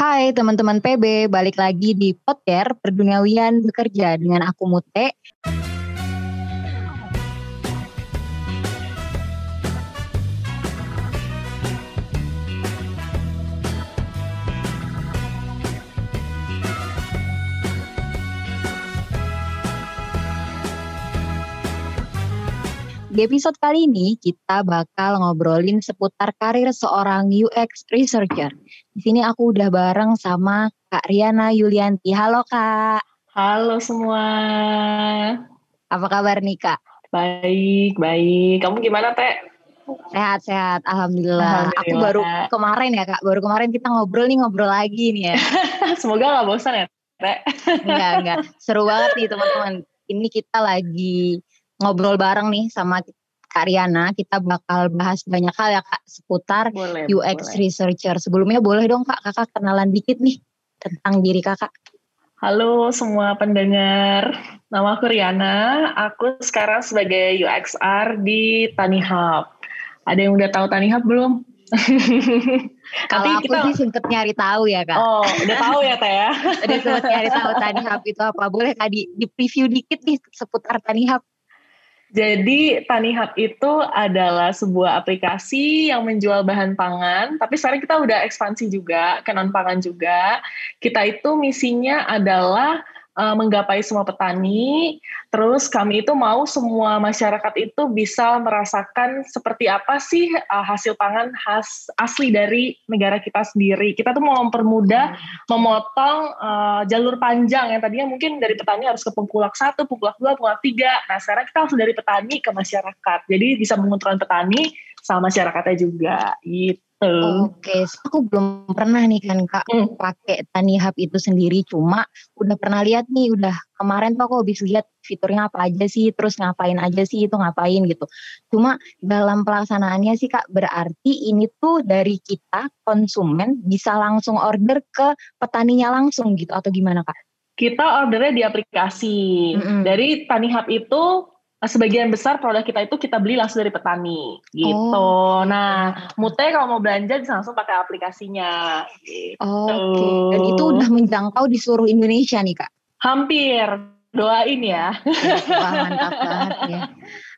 Hai teman-teman PB, balik lagi di Podker Perduniawian Bekerja dengan aku Mute. Di episode kali ini kita bakal ngobrolin seputar karir seorang UX researcher. Di sini aku udah bareng sama Kak Riana Yulianti. Halo Kak. Halo semua. Apa kabar nih Kak? Baik, baik. Kamu gimana Teh? Sehat-sehat, Alhamdulillah. Alhamdulillah. Aku baru kemarin ya Kak, baru kemarin kita ngobrol nih, ngobrol lagi nih ya. Semoga gak bosan ya Teh? enggak, enggak. Seru banget nih teman-teman. Ini kita lagi ngobrol bareng nih sama Kak Riana. Kita bakal bahas banyak hal ya Kak seputar boleh, UX boleh. researcher. Sebelumnya boleh dong Kak, Kakak kenalan dikit nih tentang diri Kakak. Halo semua pendengar, nama aku Riana. Aku sekarang sebagai UXR di Tani Hub. Ada yang udah tahu Tani Hub belum? Kalau aku kita... sih sempet nyari tahu ya kak. Oh, udah tahu ya teh ya. udah sempet nyari tahu Tani Hub itu apa. Boleh kak di, di preview dikit nih seputar Tani Hub. Jadi Tani Hub itu adalah sebuah aplikasi yang menjual bahan pangan, tapi sekarang kita udah ekspansi juga ke non pangan juga. Kita itu misinya adalah uh, menggapai semua petani. Terus kami itu mau semua masyarakat itu bisa merasakan seperti apa sih uh, hasil pangan khas asli dari negara kita sendiri. Kita tuh mau mempermudah memotong uh, jalur panjang yang tadinya mungkin dari petani harus ke pengkulak satu, pengkulak dua, pengkulak tiga. Nah sekarang kita langsung dari petani ke masyarakat. Jadi bisa menguntungkan petani sama masyarakatnya juga gitu. Oke, okay. aku belum pernah nih kan kak hmm. pakai Tani Hub itu sendiri. Cuma udah pernah lihat nih, udah kemarin tuh aku habis lihat fiturnya apa aja sih, terus ngapain aja sih itu ngapain gitu. Cuma dalam pelaksanaannya sih kak berarti ini tuh dari kita konsumen bisa langsung order ke petaninya langsung gitu atau gimana kak? Kita ordernya di aplikasi. Mm -hmm. Dari Tani Hub itu sebagian besar produk kita itu kita beli langsung dari petani gitu. Oh. Nah, Mute kalau mau belanja bisa langsung pakai aplikasinya. Gitu. Oke. Okay. Dan itu udah menjangkau di seluruh Indonesia nih kak? Hampir. Doain ya. Wah mantap banget ya.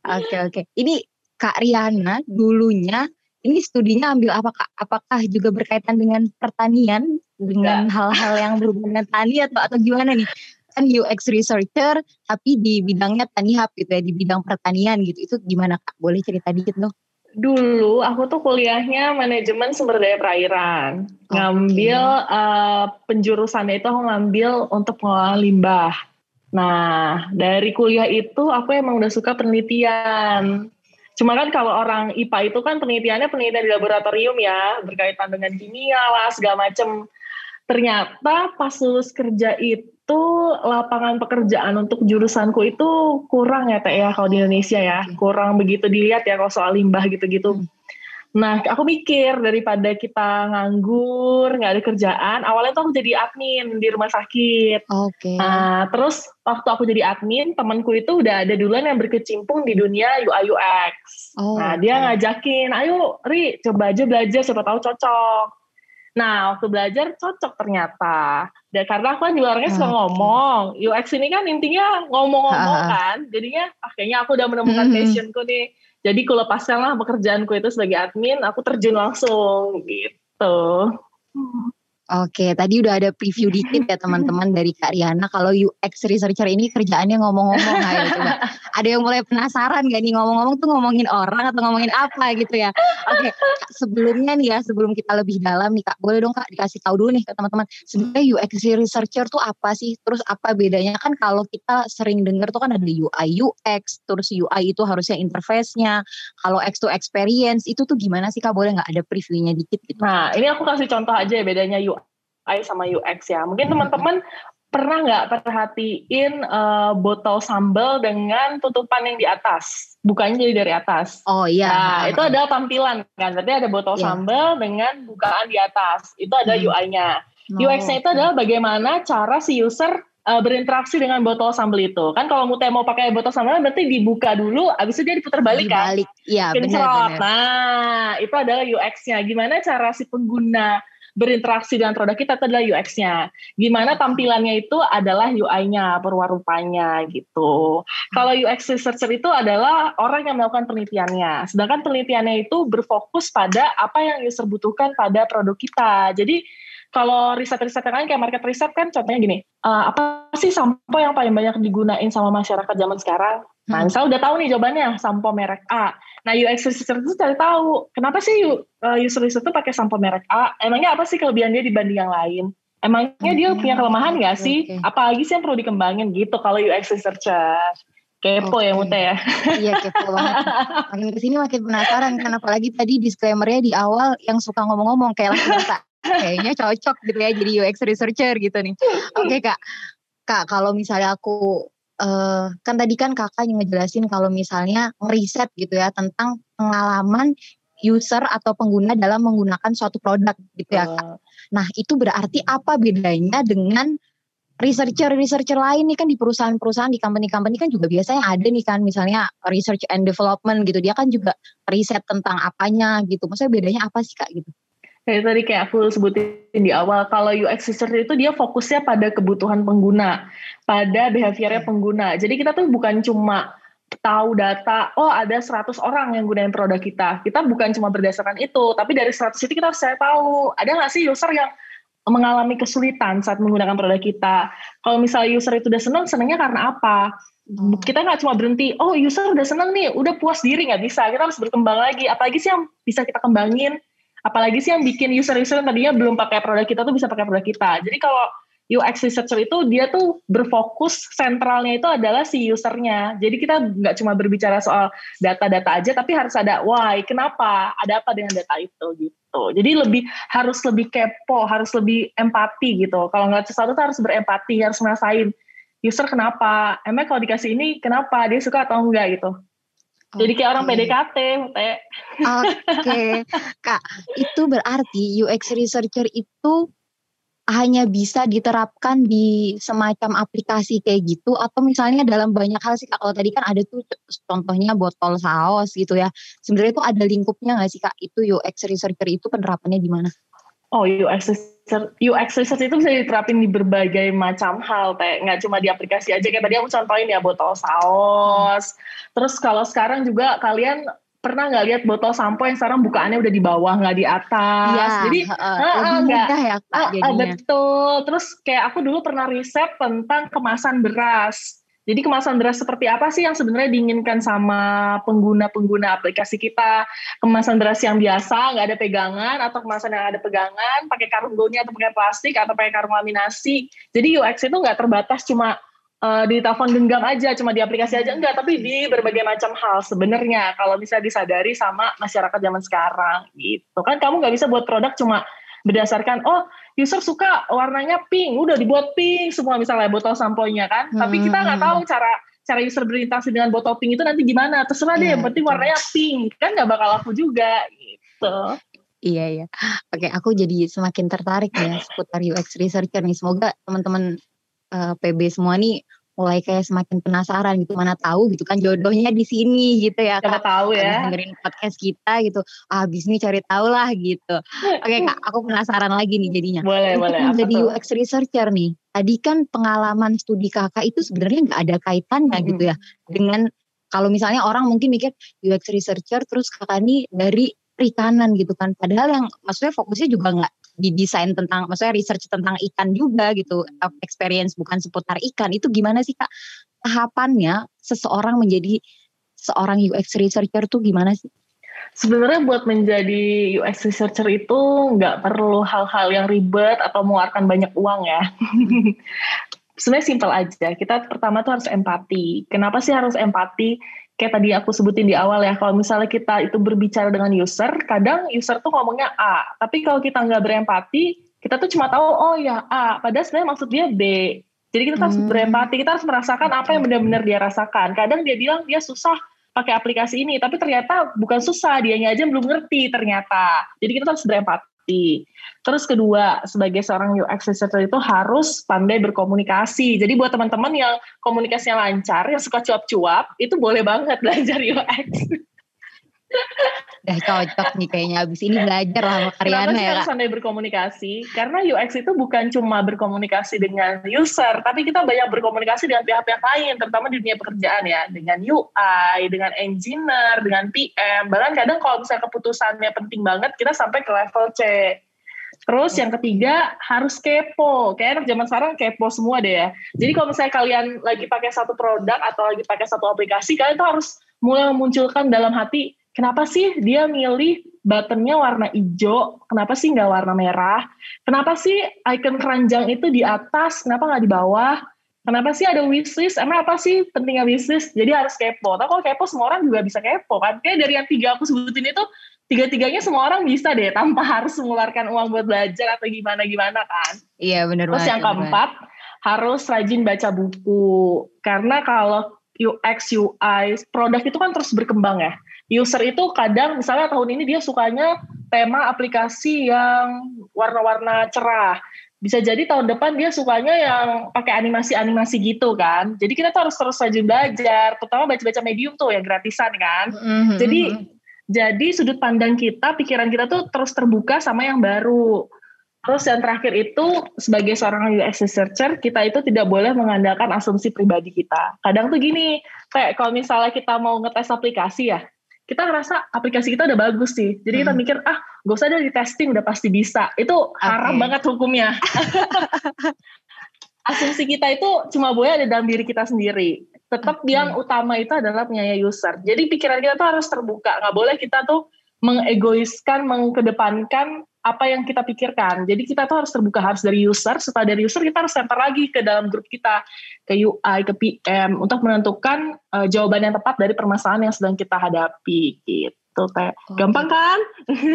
Oke okay, oke. Okay. Ini Kak Riana dulunya ini studinya ambil apa kak? Apakah juga berkaitan dengan pertanian dengan hal-hal yang berhubungan dengan tani atau atau gimana nih? Kan UX researcher tapi di bidangnya tani hub gitu ya di bidang pertanian gitu. Itu gimana kak? Boleh cerita dikit loh dulu aku tuh kuliahnya manajemen sumber daya perairan. Okay. ngambil uh, penjurusannya itu aku ngambil untuk pengelolaan limbah. Nah dari kuliah itu aku emang udah suka penelitian. Cuma kan kalau orang IPA itu kan penelitiannya penelitian di laboratorium ya, berkaitan dengan kimia lah, segala macem. Ternyata pas lulus kerja itu itu lapangan pekerjaan untuk jurusanku itu kurang ya Teh ya kalau di Indonesia ya. Kurang begitu dilihat ya kalau soal limbah gitu-gitu. Hmm. Nah, aku mikir daripada kita nganggur, nggak ada kerjaan, awalnya tuh aku jadi admin di rumah sakit. Oke. Okay. Nah, terus waktu aku jadi admin, temanku itu udah ada duluan yang berkecimpung di dunia UI UX. Oh, nah, okay. dia ngajakin, ayo Ri, coba aja belajar, siapa tahu cocok. Nah, waktu belajar cocok ternyata. Dan karena aku kan juga orangnya suka ngomong. UX ini kan intinya ngomong-ngomong kan. Jadinya ah, kayaknya aku udah menemukan passionku nih. Jadi aku lepaskanlah pekerjaanku itu sebagai admin, aku terjun langsung gitu. Oke, tadi udah ada preview dikit ya teman-teman dari Kak Riana. Kalau UX researcher ini kerjaannya ngomong-ngomong, ayo coba. Ada yang mulai penasaran gak nih ngomong-ngomong tuh ngomongin orang atau ngomongin apa gitu ya? Oke, sebelumnya nih ya, sebelum kita lebih dalam nih Kak, boleh dong Kak dikasih tahu dulu nih ke teman-teman. Sebenarnya UX researcher tuh apa sih? Terus apa bedanya? Kan kalau kita sering dengar tuh kan ada UI UX, terus UI itu harusnya interface-nya. Kalau X to experience itu tuh gimana sih Kak? Boleh nggak ada previewnya dikit gitu? Nah, ini aku kasih contoh aja ya bedanya UI UI sama UX ya. Mungkin teman-teman pernah nggak perhatiin uh, botol sambal dengan tutupan yang di atas, bukannya jadi dari atas. Oh iya. Nah, itu adalah tampilan kan. Berarti ada botol yeah. sambal dengan bukaan di atas. Itu ada hmm. UI-nya. Oh, UX-nya itu adalah bagaimana cara si user uh, berinteraksi dengan botol sambal itu. Kan kalau mau mau pakai botol sambal berarti dibuka dulu, habis itu dia diputar balik kan. Dibalik. Iya, benar Nah, itu adalah UX-nya. Gimana cara si pengguna berinteraksi dengan produk kita itu adalah UX-nya. Gimana tampilannya itu adalah UI-nya, perwarupanya gitu. Kalau UX researcher itu adalah orang yang melakukan penelitiannya. Sedangkan penelitiannya itu berfokus pada apa yang user butuhkan pada produk kita. Jadi kalau riset-riset yang lain kayak market research kan contohnya gini, uh, apa sih sampo yang paling banyak digunain sama masyarakat zaman sekarang? Nah, hmm. misalnya udah tahu nih jawabannya sampo merek A. Nah, UX researcher itu cari tahu kenapa sih uh, user research itu pakai sampo merek A? Emangnya apa sih kelebihan dia dibanding yang lain? Emangnya dia punya kelemahan nggak sih? Okay. Apalagi sih yang perlu dikembangin gitu kalau UX researcher? Kepo okay. ya Mute ya. Iya kepo banget. Makin ke sini makin penasaran kan apalagi tadi disclaimernya di awal yang suka ngomong-ngomong kayak langsung kayaknya cocok gitu ya jadi UX researcher gitu nih. Oke okay, kak, kak kalau misalnya aku uh, kan tadi kan kakak yang ngejelasin kalau misalnya ngeriset gitu ya tentang pengalaman user atau pengguna dalam menggunakan suatu produk gitu ya kak. Nah itu berarti apa bedanya dengan researcher-researcher lain nih? Kan di perusahaan-perusahaan di company-company kan juga biasanya ada nih kan misalnya research and development gitu. Dia kan juga riset tentang apanya gitu. Maksudnya bedanya apa sih kak gitu kayak tadi kayak aku sebutin di awal, kalau UX researcher itu dia fokusnya pada kebutuhan pengguna, pada behaviornya pengguna. Jadi kita tuh bukan cuma tahu data, oh ada 100 orang yang gunain produk kita. Kita bukan cuma berdasarkan itu, tapi dari 100 itu kita harus tahu, ada nggak sih user yang mengalami kesulitan saat menggunakan produk kita. Kalau misalnya user itu udah senang, senangnya karena apa? Hmm. Kita nggak cuma berhenti, oh user udah senang nih, udah puas diri nggak bisa. Kita harus berkembang lagi. Apalagi sih yang bisa kita kembangin apalagi sih yang bikin user-user yang tadinya belum pakai produk kita tuh bisa pakai produk kita. Jadi kalau UX researcher itu dia tuh berfokus sentralnya itu adalah si usernya. Jadi kita nggak cuma berbicara soal data-data aja, tapi harus ada why, kenapa, ada apa dengan data itu gitu. Jadi lebih harus lebih kepo, harus lebih empati gitu. Kalau nggak sesuatu harus berempati, harus ngerasain user kenapa, emang kalau dikasih ini kenapa, dia suka atau enggak gitu. Jadi kayak orang PDKT, Oke, okay. Kak, itu berarti UX researcher itu hanya bisa diterapkan di semacam aplikasi kayak gitu atau misalnya dalam banyak hal sih Kak. Kalau tadi kan ada tuh contohnya botol saus gitu ya. Sebenarnya itu ada lingkupnya nggak sih Kak? Itu UX researcher itu penerapannya di mana? Oh, UX research, UX research itu bisa diterapin di berbagai macam hal, kayak nggak cuma di aplikasi aja. Kayak tadi aku contohin ya botol saus. Terus kalau sekarang juga kalian pernah nggak lihat botol sampo yang sekarang bukaannya udah di bawah nggak di atas? Ya, jadi uh, uh, mudah ya Kak, uh, betul. Terus kayak aku dulu pernah riset tentang kemasan beras jadi kemasan beras seperti apa sih yang sebenarnya diinginkan sama pengguna-pengguna aplikasi kita? Kemasan beras yang biasa, nggak ada pegangan, atau kemasan yang ada pegangan, pakai karung goni atau pakai plastik, atau pakai karung laminasi. Jadi UX itu nggak terbatas cuma uh, di telepon genggam aja, cuma di aplikasi aja enggak, tapi di berbagai macam hal sebenarnya kalau bisa disadari sama masyarakat zaman sekarang gitu. Kan kamu nggak bisa buat produk cuma berdasarkan oh user suka warnanya pink udah dibuat pink semua misalnya botol sampo-nya kan hmm. tapi kita nggak tahu cara cara user berinteraksi dengan botol pink itu nanti gimana terserah deh yang iya, penting warnanya pink kan nggak bakal laku juga gitu Iya iya. Oke, aku jadi semakin tertarik ya seputar UX researcher nih. Semoga teman-teman uh, eh, PB semua nih mulai kayak semakin penasaran gitu mana tahu gitu kan jodohnya di sini gitu ya kak. tahu ya. Dengerin podcast kita gitu. Ah, habis ini cari tahu lah gitu. Oke kak aku penasaran lagi nih jadinya. Boleh boleh. Jadi UX researcher nih. Tadi kan pengalaman studi kakak itu sebenarnya nggak ada kaitannya hmm. gitu ya dengan kalau misalnya orang mungkin mikir UX researcher terus kakak nih dari perikanan gitu kan. Padahal yang maksudnya fokusnya juga nggak didesain tentang maksudnya research tentang ikan juga gitu experience bukan seputar ikan itu gimana sih kak tahapannya seseorang menjadi seorang UX researcher tuh gimana sih? Sebenarnya buat menjadi UX researcher itu nggak perlu hal-hal yang ribet atau mengeluarkan banyak uang ya. Sebenarnya simpel aja. Kita pertama tuh harus empati. Kenapa sih harus empati? Kayak tadi aku sebutin di awal ya, kalau misalnya kita itu berbicara dengan user, kadang user tuh ngomongnya A, tapi kalau kita nggak berempati, kita tuh cuma tahu oh ya A, padahal sebenarnya maksud dia B. Jadi kita harus hmm. berempati, kita harus merasakan apa yang benar-benar dia rasakan. Kadang dia bilang dia susah pakai aplikasi ini, tapi ternyata bukan susah, dianya aja belum ngerti ternyata. Jadi kita harus berempati Terus kedua, sebagai seorang UX researcher itu harus pandai berkomunikasi. Jadi buat teman-teman yang komunikasinya lancar, yang suka cuap-cuap, itu boleh banget belajar UX. Udah cocok nih kayaknya abis ini belajar lah sama Karyana ya kak. Kenapa berkomunikasi? Karena UX itu bukan cuma berkomunikasi dengan user, tapi kita banyak berkomunikasi dengan pihak-pihak lain, terutama di dunia pekerjaan ya, dengan UI, dengan engineer, dengan PM. Bahkan kadang kalau misalnya keputusannya penting banget, kita sampai ke level C. Terus yang ketiga harus kepo. Kayak anak zaman sekarang kepo semua deh ya. Jadi kalau misalnya kalian lagi pakai satu produk atau lagi pakai satu aplikasi, kalian tuh harus mulai memunculkan dalam hati kenapa sih dia milih buttonnya warna hijau, kenapa sih nggak warna merah, kenapa sih icon keranjang itu di atas, kenapa nggak di bawah, kenapa sih ada wishlist, emang apa sih pentingnya wishlist, jadi harus kepo, tapi kalau kepo semua orang juga bisa kepo kan, kayak dari yang tiga aku sebutin itu, tiga-tiganya semua orang bisa deh, tanpa harus mengeluarkan uang buat belajar atau gimana-gimana kan. Iya benar Terus yang keempat, harus rajin baca buku, karena kalau UX, UI, produk itu kan terus berkembang ya user itu kadang misalnya tahun ini dia sukanya tema aplikasi yang warna-warna cerah. Bisa jadi tahun depan dia sukanya yang pakai animasi-animasi gitu kan. Jadi kita tuh harus terus rajin belajar, terutama baca-baca medium tuh yang gratisan kan. Mm-hmm. Jadi jadi sudut pandang kita, pikiran kita tuh terus terbuka sama yang baru. Terus yang terakhir itu sebagai seorang UX researcher kita itu tidak boleh mengandalkan asumsi pribadi kita. Kadang tuh gini, kayak kalau misalnya kita mau ngetes aplikasi ya, kita ngerasa aplikasi kita udah bagus sih. Jadi hmm. kita mikir, ah gak usah dari testing udah pasti bisa. Itu haram okay. banget hukumnya. Asumsi kita itu cuma boleh ada dalam diri kita sendiri. Tetap okay. yang utama itu adalah punya user. Jadi pikiran kita tuh harus terbuka. Nggak boleh kita tuh mengegoiskan, mengkedepankan apa yang kita pikirkan. Jadi kita tuh harus terbuka harus dari user, setelah dari user kita harus lempar lagi ke dalam grup kita, ke UI, ke PM untuk menentukan uh, jawaban yang tepat dari permasalahan yang sedang kita hadapi gitu teh. Oh, Gampang kan?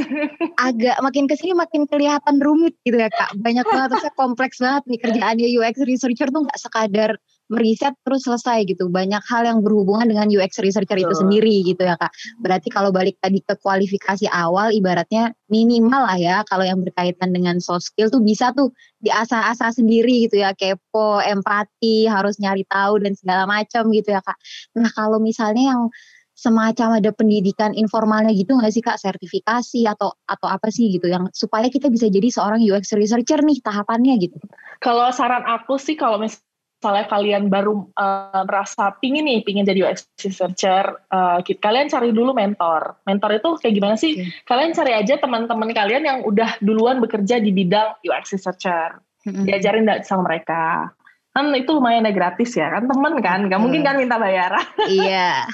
Agak makin ke sini makin kelihatan rumit gitu ya kak. Banyak banget, terusnya kompleks banget nih kerjaannya UX researcher tuh nggak sekadar meriset terus selesai gitu. Banyak hal yang berhubungan dengan UX researcher itu sendiri gitu ya kak. Berarti kalau balik tadi ke kualifikasi awal, ibaratnya minimal lah ya kalau yang berkaitan dengan soft skill tuh bisa tuh diasah-asah sendiri gitu ya. Kepo, empati, harus nyari tahu dan segala macam gitu ya kak. Nah kalau misalnya yang semacam ada pendidikan informalnya gitu nggak sih kak sertifikasi atau atau apa sih gitu yang supaya kita bisa jadi seorang UX researcher nih tahapannya gitu. Kalau saran aku sih kalau mis misalnya kalian baru uh, merasa pingin nih pingin jadi UX researcher, uh, kalian cari dulu mentor. Mentor itu kayak gimana sih? Okay. Kalian cari aja teman-teman kalian yang udah duluan bekerja di bidang UX researcher. Mm-hmm. Diajarin sama mereka kan itu lumayan ya gratis ya kan temen kan? Nggak mungkin kan minta bayar iya.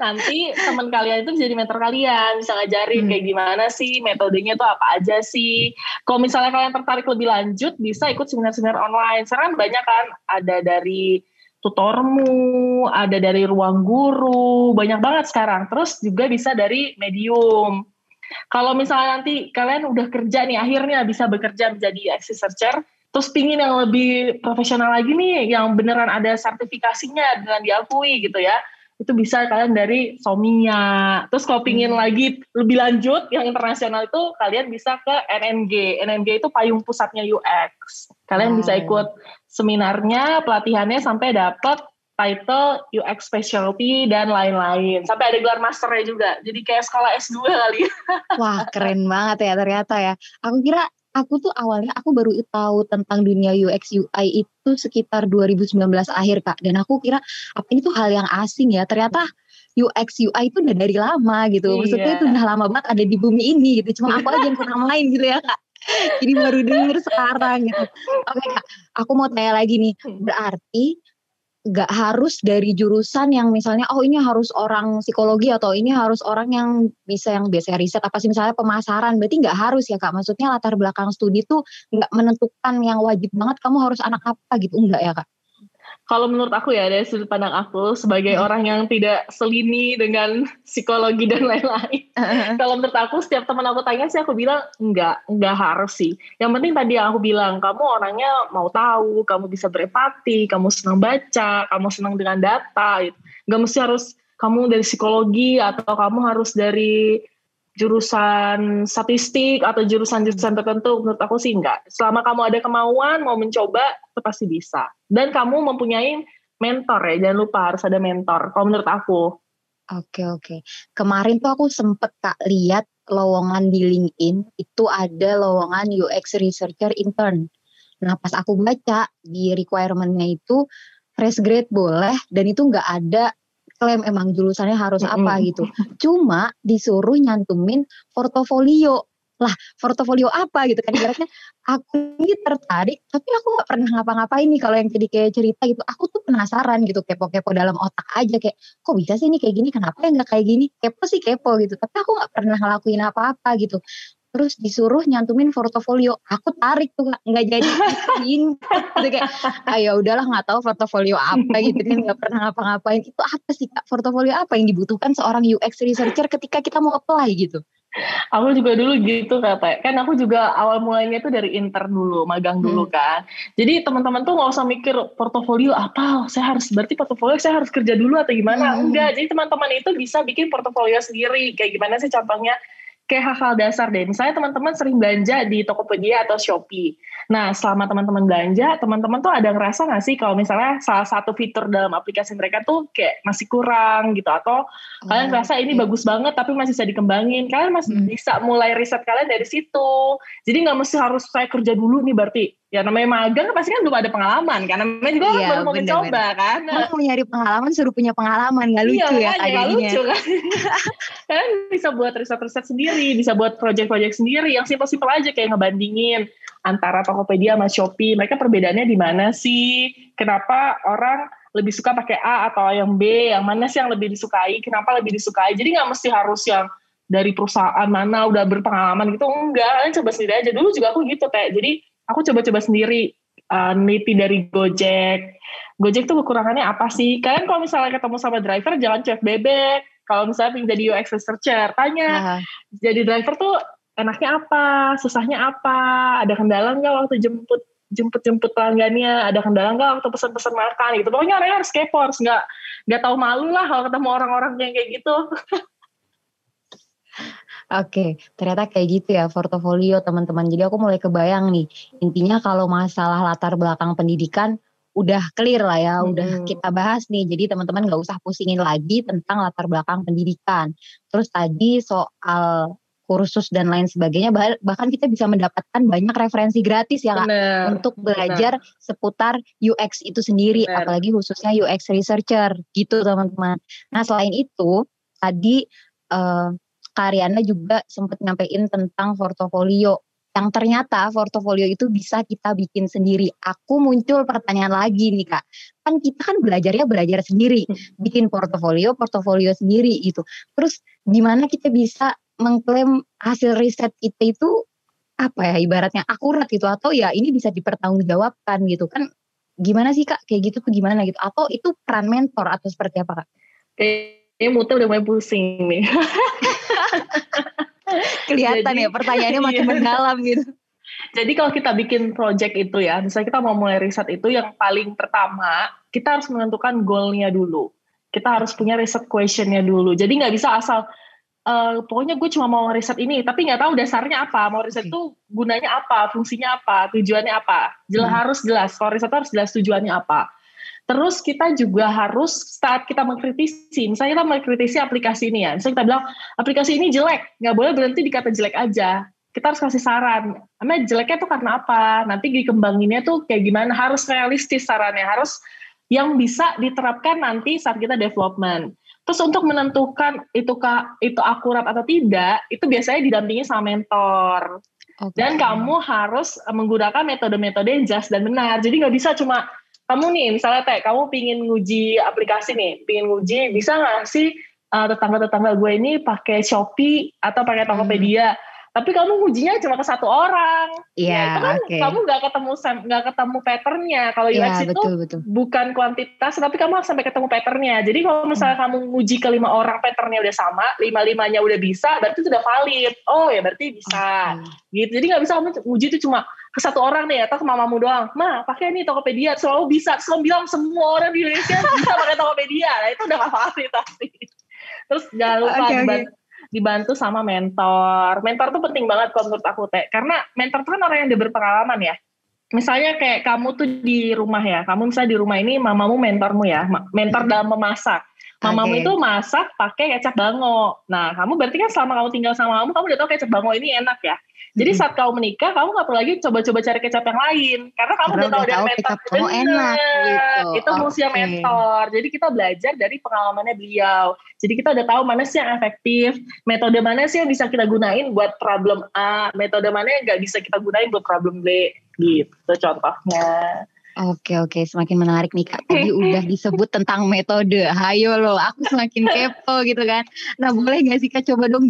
Nanti temen kalian itu jadi mentor kalian bisa ngajarin hmm. kayak gimana sih metodenya itu apa aja sih. Kalau misalnya kalian tertarik lebih lanjut bisa ikut seminar-seminar online. Sekarang banyak kan ada dari tutormu ada dari ruang guru banyak banget sekarang. Terus juga bisa dari medium. Kalau misalnya nanti kalian udah kerja nih akhirnya bisa bekerja menjadi researcher terus pingin yang lebih profesional lagi nih yang beneran ada sertifikasinya dengan diakui gitu ya. Itu bisa kalian dari Somia. Terus kalau pingin hmm. lagi lebih lanjut yang internasional itu kalian bisa ke NNG NNG itu payung pusatnya UX kalian hmm. bisa ikut seminarnya pelatihannya sampai dapat title UX specialty dan lain-lain. Sampai ada gelar masternya juga. Jadi kayak sekolah S2 kali. Wah keren banget ya ternyata ya. Aku kira aku tuh awalnya aku baru tahu tentang dunia UX UI itu sekitar 2019 akhir kak. Dan aku kira apa ini tuh hal yang asing ya? Ternyata UX UI itu udah dari lama gitu. Iya. maksudnya itu udah lama banget ada di bumi ini gitu. Cuma aku aja yang pernah main gitu ya kak. Jadi baru denger sekarang gitu. Oke kak. Aku mau tanya lagi nih. Hmm. berarti gak harus dari jurusan yang misalnya oh ini harus orang psikologi atau ini harus orang yang bisa yang biasa riset apa sih misalnya pemasaran berarti nggak harus ya kak. Maksudnya latar belakang studi tuh nggak menentukan yang wajib banget kamu harus anak apa gitu. Enggak ya kak kalau menurut aku ya dari sudut pandang aku sebagai hmm. orang yang tidak selini dengan psikologi dan lain-lain. Uh-huh. Kalau menurut aku setiap teman aku tanya sih aku bilang enggak, enggak harus sih. Yang penting tadi yang aku bilang kamu orangnya mau tahu, kamu bisa berempati, kamu senang baca, kamu senang dengan data gitu. Enggak mesti harus kamu dari psikologi atau kamu harus dari jurusan statistik atau jurusan-jurusan tertentu menurut aku sih enggak. Selama kamu ada kemauan mau mencoba itu pasti bisa. Dan kamu mempunyai mentor ya, jangan lupa harus ada mentor. Kalau menurut aku. Oke oke. Kemarin tuh aku sempet Kak lihat lowongan di LinkedIn itu ada lowongan UX researcher intern. Nah pas aku baca di requirement-nya itu fresh grade boleh dan itu nggak ada klaim emang jurusannya harus apa gitu. Cuma disuruh nyantumin portofolio. Lah portofolio apa gitu kan? Ibaratnya aku ini tertarik tapi aku nggak pernah ngapa-ngapain nih kalau yang jadi kayak cerita gitu. Aku tuh penasaran gitu kepo-kepo dalam otak aja kayak kok bisa sih ini kayak gini? Kenapa ya nggak kayak gini? Kepo sih kepo gitu tapi aku nggak pernah ngelakuin apa-apa gitu terus disuruh nyantumin portofolio. Aku tarik tuh nggak jadi gitu kayak ayo ah, ya udahlah nggak tahu portofolio apa gitu kan nggak pernah ngapa-ngapain. Itu apa sih kak? Portofolio apa yang dibutuhkan seorang UX researcher ketika kita mau apply gitu? Aku juga dulu gitu kata kan aku juga awal mulainya itu dari intern dulu magang dulu hmm. kan. Jadi teman-teman tuh nggak usah mikir portofolio apa? Saya harus berarti portofolio saya harus kerja dulu atau gimana? Hmm. enggak. Jadi teman-teman itu bisa bikin portofolio sendiri. Kayak gimana sih contohnya kayak hal-hal dasar deh. Misalnya teman-teman sering belanja di Tokopedia atau Shopee. Nah, selama teman-teman belanja, teman-teman tuh ada ngerasa nggak sih kalau misalnya salah satu fitur dalam aplikasi mereka tuh kayak masih kurang gitu atau oh, kalian ngerasa ini okay. bagus banget tapi masih bisa dikembangin. Kalian masih hmm. bisa mulai riset kalian dari situ. Jadi nggak mesti harus saya kerja dulu nih berarti ya namanya magang pasti kan belum ada pengalaman kan. Namanya juga iya, baru mau mencoba kan. Kalau mau nyari pengalaman suruh punya pengalaman gak lucu iya, ya kan, lucu kan. Kalian bisa buat riset-riset sendiri bisa buat project-project sendiri yang simpel-simpel aja kayak ngebandingin antara Tokopedia sama Shopee. Mereka perbedaannya di mana sih? Kenapa orang lebih suka pakai A atau yang B? Yang mana sih yang lebih disukai? Kenapa lebih disukai? Jadi nggak mesti harus yang dari perusahaan mana udah berpengalaman gitu enggak. Kalian coba sendiri aja. Dulu juga aku gitu kayak jadi aku coba-coba sendiri uh, neliti dari Gojek. Gojek tuh kekurangannya apa sih? Kalian kalau misalnya ketemu sama driver jangan cuek bebek. Kalau misalnya pengen jadi UX researcher, tanya. Uh. Jadi driver tuh enaknya apa, susahnya apa, ada kendala nggak waktu jemput jemput jemput pelanggannya, ada kendala nggak waktu pesan-pesan makan gitu. Pokoknya orangnya harus kepo, harus nggak nggak tahu malu lah kalau ketemu orang-orang yang kayak gitu. Oke, ternyata kayak gitu ya portofolio teman-teman. Jadi aku mulai kebayang nih, intinya kalau masalah latar belakang pendidikan udah clear lah ya, hmm. udah kita bahas nih. Jadi teman-teman nggak usah pusingin lagi tentang latar belakang pendidikan. Terus tadi soal kursus dan lain sebagainya, bahkan kita bisa mendapatkan banyak referensi gratis ya kak bener, untuk belajar bener. seputar UX itu sendiri, bener. apalagi khususnya UX researcher gitu teman-teman. Nah selain itu tadi uh, Karyana juga sempat nyampein tentang portofolio yang ternyata portofolio itu bisa kita bikin sendiri. Aku muncul pertanyaan lagi nih kak, kan kita kan belajarnya belajar sendiri, hmm. bikin portofolio, portofolio sendiri itu. Terus gimana kita bisa mengklaim hasil riset kita itu apa ya ibaratnya akurat gitu atau ya ini bisa dipertanggungjawabkan gitu kan gimana sih kak kayak gitu tuh gimana gitu atau itu peran mentor atau seperti apa kak? Kayaknya muter udah mulai pusing nih. Kelihatan Jadi, ya pertanyaannya makin iya. mendalam gitu. Jadi kalau kita bikin project itu ya, misalnya kita mau mulai riset itu yang paling pertama kita harus menentukan goalnya dulu. Kita harus punya riset questionnya dulu. Jadi nggak bisa asal uh, pokoknya gue cuma mau riset ini, tapi nggak tahu dasarnya apa. Mau riset itu okay. gunanya apa, fungsinya apa, tujuannya apa. Jelas hmm. harus jelas. Kalau riset harus jelas tujuannya apa. Terus kita juga harus saat kita mengkritisi, misalnya kita mengkritisi aplikasi ini ya, misalnya kita bilang aplikasi ini jelek, nggak boleh berhenti di kata jelek aja. Kita harus kasih saran, emang jeleknya tuh karena apa? Nanti dikembanginnya tuh kayak gimana? Harus realistis sarannya, harus yang bisa diterapkan nanti saat kita development. Terus untuk menentukan itu itu akurat atau tidak, itu biasanya didampingi sama mentor. Okay. Dan kamu harus menggunakan metode-metode yang jelas dan benar. Jadi nggak bisa cuma kamu nih misalnya teh kamu pingin nguji aplikasi nih pingin nguji bisa nggak sih uh, tetangga-tetangga gue ini pakai Shopee atau pakai Tokopedia tapi kamu ujinya cuma ke satu orang. Iya. Yeah, kan okay. kamu nggak ketemu nggak ketemu patternnya. Kalau UX yeah, itu betul, bukan kuantitas, tapi kamu harus sampai ketemu patternnya. Jadi kalau misalnya hmm. kamu uji ke lima orang patternnya udah sama, lima limanya udah bisa, berarti itu udah valid. Oh ya berarti bisa. Okay. Gitu. Jadi nggak bisa kamu uji itu cuma ke satu orang nih atau ke mamamu doang. Ma, pakai nih Tokopedia, selalu bisa. Terus bilang semua orang di Indonesia bisa pakai Tokopedia. Nah itu udah gak valid pasti. Terus jangan lupa okay, okay dibantu sama mentor. Mentor tuh penting banget kalau menurut aku teh, karena mentor tuh kan orang yang udah berpengalaman ya. Misalnya kayak kamu tuh di rumah ya, kamu misalnya di rumah ini mamamu mentormu ya, mentor dalam memasak. Mamamu okay. itu masak pakai kecap bango. Nah, kamu berarti kan selama kamu tinggal sama kamu, kamu udah tahu kecap bango ini enak ya. Jadi saat kamu menikah, kamu gak perlu lagi coba-coba cari kecap yang lain. Karena kamu Karena udah tahu dari mentor. Bener, enak gitu. Itu okay. mentor. Jadi kita belajar dari pengalamannya beliau. Jadi kita udah tahu mana sih yang efektif, metode mana sih yang bisa kita gunain buat problem A, metode mana yang gak bisa kita gunain buat problem B. Gitu contohnya. Oke oke semakin menarik nih kak. Tadi udah disebut tentang metode. Hayo loh, aku semakin kepo gitu kan. Nah boleh gak sih kak coba dong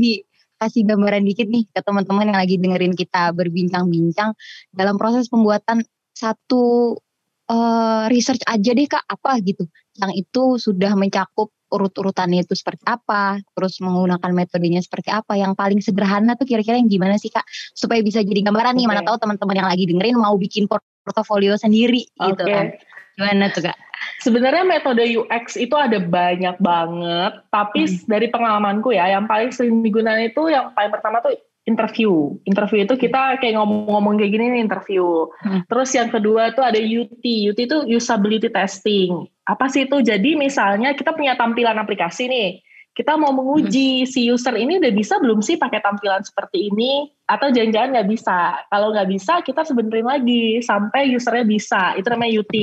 dikasih gambaran dikit nih ke teman-teman yang lagi dengerin kita berbincang-bincang dalam proses pembuatan satu uh, research aja deh kak apa gitu. Yang itu sudah mencakup urut-urutannya itu seperti apa, terus menggunakan metodenya seperti apa. Yang paling sederhana tuh kira-kira yang gimana sih kak? Supaya bisa jadi gambaran nih, mana tahu teman-teman yang lagi dengerin mau bikin portofolio sendiri okay. gitu kan. Gimana tuh Kak? Sebenarnya metode UX itu ada banyak banget, tapi hmm. dari pengalamanku ya, yang paling sering digunakan itu yang paling pertama tuh interview. Interview itu kita kayak ngomong-ngomong kayak gini nih interview. Hmm. Terus yang kedua tuh ada UT. UT itu usability testing. Apa sih itu? Jadi misalnya kita punya tampilan aplikasi nih kita mau menguji hmm. si user ini udah bisa belum sih pakai tampilan seperti ini atau jangan-jangan nggak bisa kalau nggak bisa kita sebenerin lagi sampai usernya bisa itu namanya UT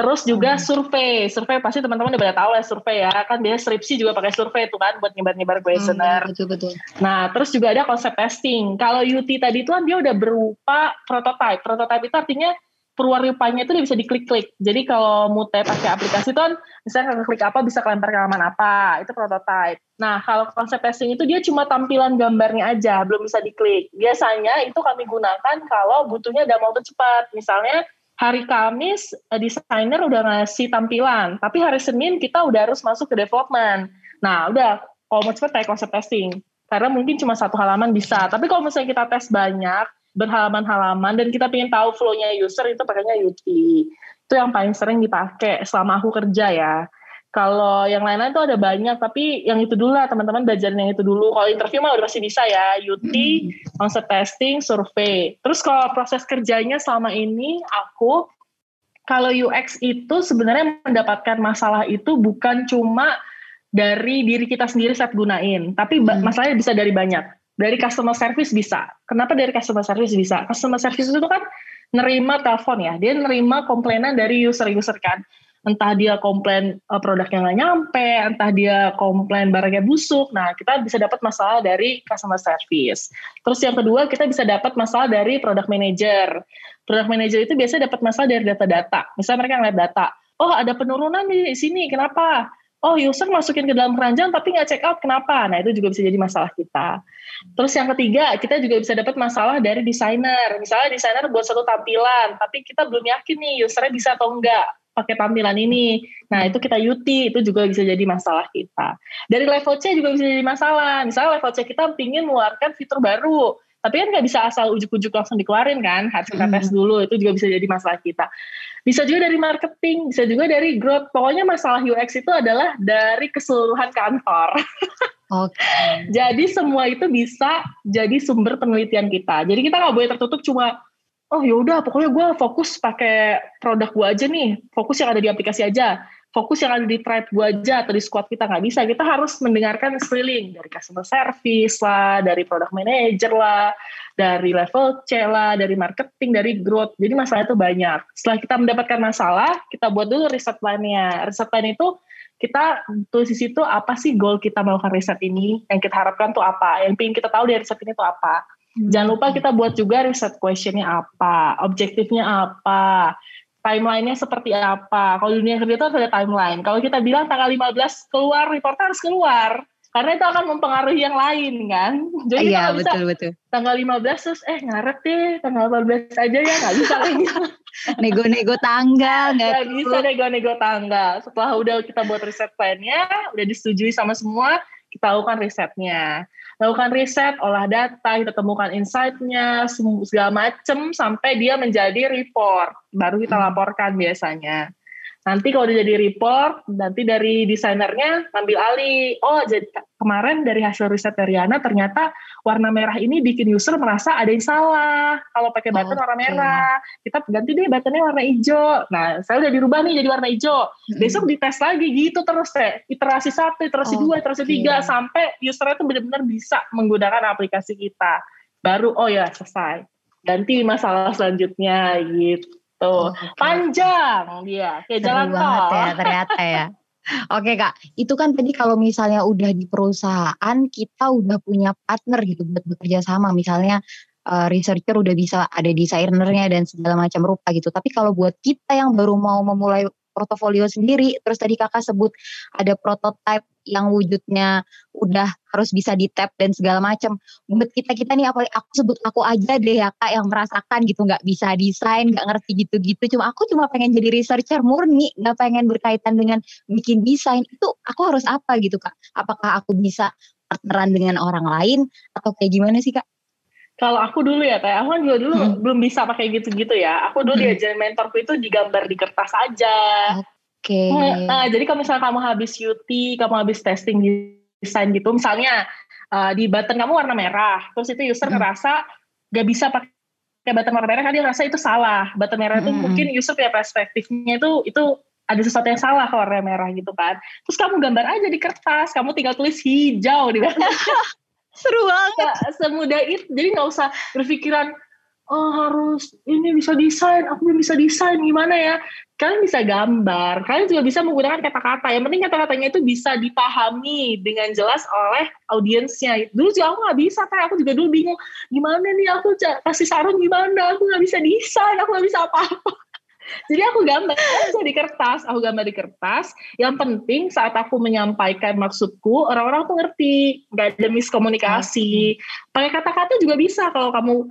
terus juga hmm. survei survei pasti teman-teman udah pada tahu ya survei ya kan dia skripsi juga pakai survei itu kan buat nyebar-nyebar questionnaire hmm, betul betul nah terus juga ada konsep testing kalau UT tadi itu kan dia udah berupa prototype prototype itu artinya perwarupanya itu dia bisa diklik-klik. Jadi kalau Mute pakai aplikasi itu kan misalnya klik apa bisa kelempar ke halaman apa, itu prototype. Nah kalau konsep testing itu dia cuma tampilan gambarnya aja, belum bisa diklik. Biasanya itu kami gunakan kalau butuhnya dalam waktu cepat. Misalnya hari Kamis eh, desainer udah ngasih tampilan, tapi hari Senin kita udah harus masuk ke development. Nah udah kalau mau cepat kayak konsep testing. Karena mungkin cuma satu halaman bisa. Tapi kalau misalnya kita tes banyak, berhalaman-halaman dan kita ingin tahu flow-nya user itu pakainya UT. Itu yang paling sering dipakai selama aku kerja ya. Kalau yang lain-lain tuh ada banyak, tapi yang itu dulu lah teman-teman belajar yang itu dulu. Kalau interview mah udah masih bisa ya, UT, hmm. concept testing, survei. Terus kalau proses kerjanya selama ini aku, kalau UX itu sebenarnya mendapatkan masalah itu bukan cuma dari diri kita sendiri saat gunain, tapi hmm. masalahnya bisa dari banyak dari customer service bisa. Kenapa dari customer service bisa? Customer service itu kan nerima telepon ya, dia nerima komplainan dari user-user kan. Entah dia komplain uh, produknya nggak nyampe, entah dia komplain barangnya busuk. Nah, kita bisa dapat masalah dari customer service. Terus yang kedua, kita bisa dapat masalah dari product manager. Product manager itu biasanya dapat masalah dari data-data. Misalnya mereka ngeliat data, oh ada penurunan di sini, kenapa? oh user masukin ke dalam keranjang tapi nggak check out kenapa? Nah itu juga bisa jadi masalah kita. Terus yang ketiga kita juga bisa dapat masalah dari desainer. Misalnya desainer buat satu tampilan tapi kita belum yakin nih usernya bisa atau enggak pakai tampilan ini. Nah itu kita UT itu juga bisa jadi masalah kita. Dari level C juga bisa jadi masalah. Misalnya level C kita ingin mengeluarkan fitur baru tapi kan nggak bisa asal ujuk-ujuk langsung dikeluarin kan harus kita tes dulu itu juga bisa jadi masalah kita bisa juga dari marketing, bisa juga dari growth. Pokoknya masalah UX itu adalah dari keseluruhan kantor. Oke. Okay. jadi semua itu bisa jadi sumber penelitian kita. Jadi kita nggak boleh tertutup cuma oh yaudah pokoknya gue fokus pakai produk gue aja nih, fokus yang ada di aplikasi aja. Fokus yang ada di tribe gue aja atau di squad kita. Nggak bisa. Kita harus mendengarkan sekeliling. Dari customer service lah dari product manager lah dari level C lah dari marketing dari growth. Jadi masalah itu banyak. Setelah kita mendapatkan masalah kita buat dulu riset plan-nya. Riset plan itu kita tulis di situ apa sih goal kita melakukan riset ini? Yang kita harapkan tuh apa? Yang ingin kita tahu dari riset ini tuh apa hmm. jangan lupa kita buat juga riset questionnya apa objektifnya apa timelinenya seperti apa. Kalau dunia kerja itu harus ada timeline. Kalau kita bilang tanggal 15 keluar, report harus keluar. Karena itu akan mempengaruhi yang lain kan. Jadi iya, bisa betul, betul. tanggal 15 terus eh ngaret deh tanggal 14 aja ya nggak bisa lagi. nego-nego tanggal. Nggak bisa nego-nego tanggal. Setelah udah kita buat riset plan-nya, udah disetujui sama semua, kita lakukan risetnya lakukan riset, olah data, kita temukan insight-nya, segala macam sampai dia menjadi report. Baru kita hmm. laporkan biasanya. Nanti kalau udah jadi report, nanti dari desainernya ngambil alih. Oh, jadi kemarin dari hasil riset Riana ternyata warna merah ini bikin user merasa ada yang salah. Kalau pakai button okay. warna merah, kita ganti deh buttonnya warna hijau. Nah, saya udah dirubah nih jadi warna hijau. Besok dites lagi gitu terus teh. Iterasi satu, iterasi okay. dua, iterasi tiga sampai usernya tuh benar-benar bisa menggunakan aplikasi kita. Baru oh ya selesai. Ganti masalah selanjutnya gitu gitu. Okay. Panjang dia, kayak jalan tol. ya ternyata ya. Oke kak, itu kan tadi kalau misalnya udah di perusahaan kita udah punya partner gitu buat bekerja sama. Misalnya uh, researcher udah bisa ada desainernya dan segala macam rupa gitu. Tapi kalau buat kita yang baru mau memulai portofolio sendiri. Terus tadi kakak sebut ada prototype yang wujudnya udah harus bisa di tap dan segala macam. Buat kita kita nih apa aku sebut aku aja deh ya kak yang merasakan gitu nggak bisa desain nggak ngerti gitu-gitu. Cuma aku cuma pengen jadi researcher murni nggak pengen berkaitan dengan bikin desain itu aku harus apa gitu kak? Apakah aku bisa partneran dengan orang lain atau kayak gimana sih kak? Kalau aku dulu ya, Teh, aku kan juga dulu hmm. belum bisa pakai gitu-gitu ya. Aku dulu hmm. diajarin mentorku itu digambar di kertas aja. Oke. Okay. Nah, jadi kalau misalnya kamu habis UT, kamu habis testing desain gitu, misalnya uh, di button kamu warna merah, terus itu user hmm. ngerasa gak bisa pakai button warna merah, kan dia ngerasa itu salah. Button merah itu mungkin user punya perspektifnya itu itu ada sesuatu yang salah kalau warna merah gitu kan. Terus kamu gambar aja di kertas, kamu tinggal tulis hijau di Seru banget. semudah itu. Jadi nggak usah berpikiran oh harus ini bisa desain, aku belum bisa desain gimana ya? Kalian bisa gambar, kalian juga bisa menggunakan kata-kata. Yang penting kata-katanya itu bisa dipahami dengan jelas oleh audiensnya. Dulu juga aku nggak bisa, kan? Aku juga dulu bingung gimana nih aku kasih saran gimana? Aku nggak bisa desain, aku nggak bisa apa-apa. Jadi aku gambar aja di kertas, aku gambar di kertas. Yang penting saat aku menyampaikan maksudku, orang-orang tuh ngerti, nggak ada miskomunikasi. Pakai kata-kata juga bisa kalau kamu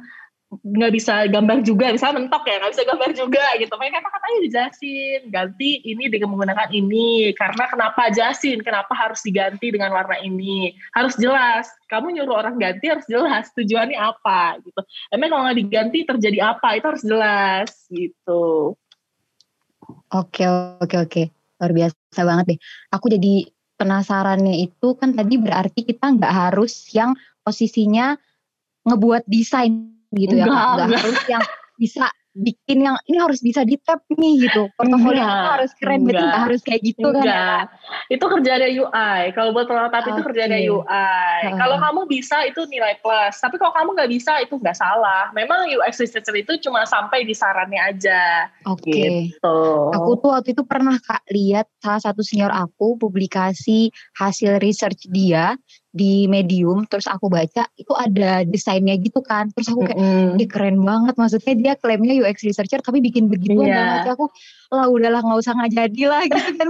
nggak bisa gambar juga misalnya mentok ya nggak bisa gambar juga gitu. Makanya kata-katanya dijelasin ganti ini dengan menggunakan ini. Karena kenapa jelasin kenapa harus diganti dengan warna ini? Harus jelas. Kamu nyuruh orang ganti harus jelas tujuannya apa gitu. Emang kalau nggak diganti terjadi apa? Itu harus jelas gitu. Oke oke oke, luar biasa banget deh. Aku jadi penasarannya itu kan tadi berarti kita nggak harus yang posisinya ngebuat desain gitu ya, nggak harus yang bisa bikin yang ini harus bisa di tap nih gitu portofolio harus keren gitu nggak harus kayak gitu kan ya? enggak. kan itu kerjanya UI kalau buat prototype okay. itu kerjanya UI uh. kalau kamu bisa itu nilai plus tapi kalau kamu nggak bisa itu nggak salah memang UX researcher itu cuma sampai di sarannya aja oke okay. gitu. aku tuh waktu itu pernah kak lihat salah satu senior aku publikasi hasil research dia di medium terus aku baca itu ada desainnya gitu kan. Terus aku kayak mm -hmm. keren banget. Maksudnya dia klaimnya UX researcher tapi bikin begitu yeah. banget aku lah udahlah nggak usah nggak jadi lah gitu kan.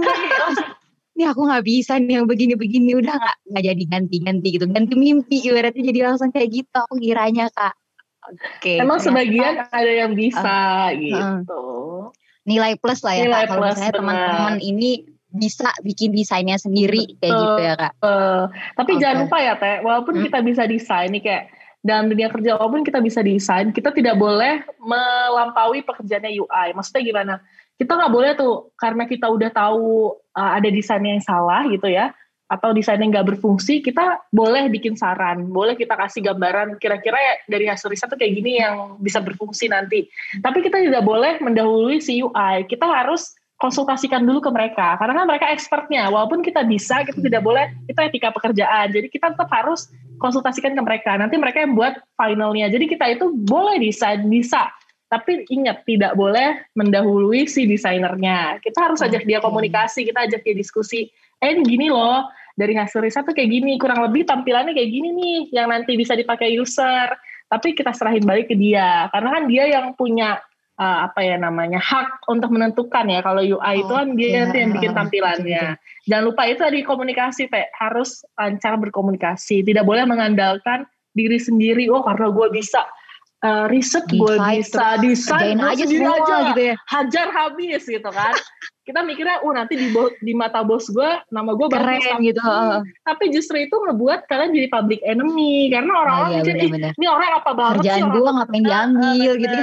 Ini aku nggak bisa nih yang begini-begini udah nggak nggak jadi ganti-ganti gitu. Ganti mimpi ibaratnya jadi langsung kayak gitu aku kiranya kak. Oke okay, emang sebagian ada yang bisa uh, gitu. Uh, nilai plus lah ya nilai kak kalau misalnya teman-teman ini bisa bikin desainnya sendiri kayak gitu ya kak. Uh, tapi okay. jangan lupa ya teh, walaupun hmm. kita bisa desain nih kayak dalam dunia kerja walaupun kita bisa desain, kita tidak boleh melampaui pekerjaannya UI. Maksudnya gimana? Kita nggak boleh tuh karena kita udah tahu uh, ada desainnya yang salah gitu ya, atau desainnya nggak berfungsi, kita boleh bikin saran, boleh kita kasih gambaran kira-kira ya dari hasil riset tuh kayak gini yang bisa berfungsi nanti. Tapi kita tidak boleh mendahului si UI. Kita harus konsultasikan dulu ke mereka. Karena kan mereka expertnya. Walaupun kita bisa kita tidak boleh itu etika pekerjaan. Jadi kita tetap harus konsultasikan ke mereka. Nanti mereka yang buat finalnya. Jadi kita itu boleh desain bisa. Tapi ingat tidak boleh mendahului si desainernya. Kita harus ajak dia komunikasi kita ajak dia diskusi. Eh gini loh dari hasil riset tuh kayak gini. Kurang lebih tampilannya kayak gini nih yang nanti bisa dipakai user. Tapi kita serahin balik ke dia. Karena kan dia yang punya uh, apa ya namanya hak untuk menentukan ya kalau UI oh, itu kan dia yang bikin tampilannya. Jangan lupa itu tadi komunikasi Pak harus lancar berkomunikasi. Tidak boleh mengandalkan diri sendiri. Oh karena gue bisa uh, riset, gue bisa desain aja sendiri aja gitu ya. Hajar habis gitu kan. Kita mikirnya, oh nanti di, di mata bos gue, nama gue bagus gitu. Tapi justru itu ngebuat kalian jadi public enemy karena orang-orang oh, iya, mikir, ini orang apa banget Kerjaan gue ngapain diambil gitu.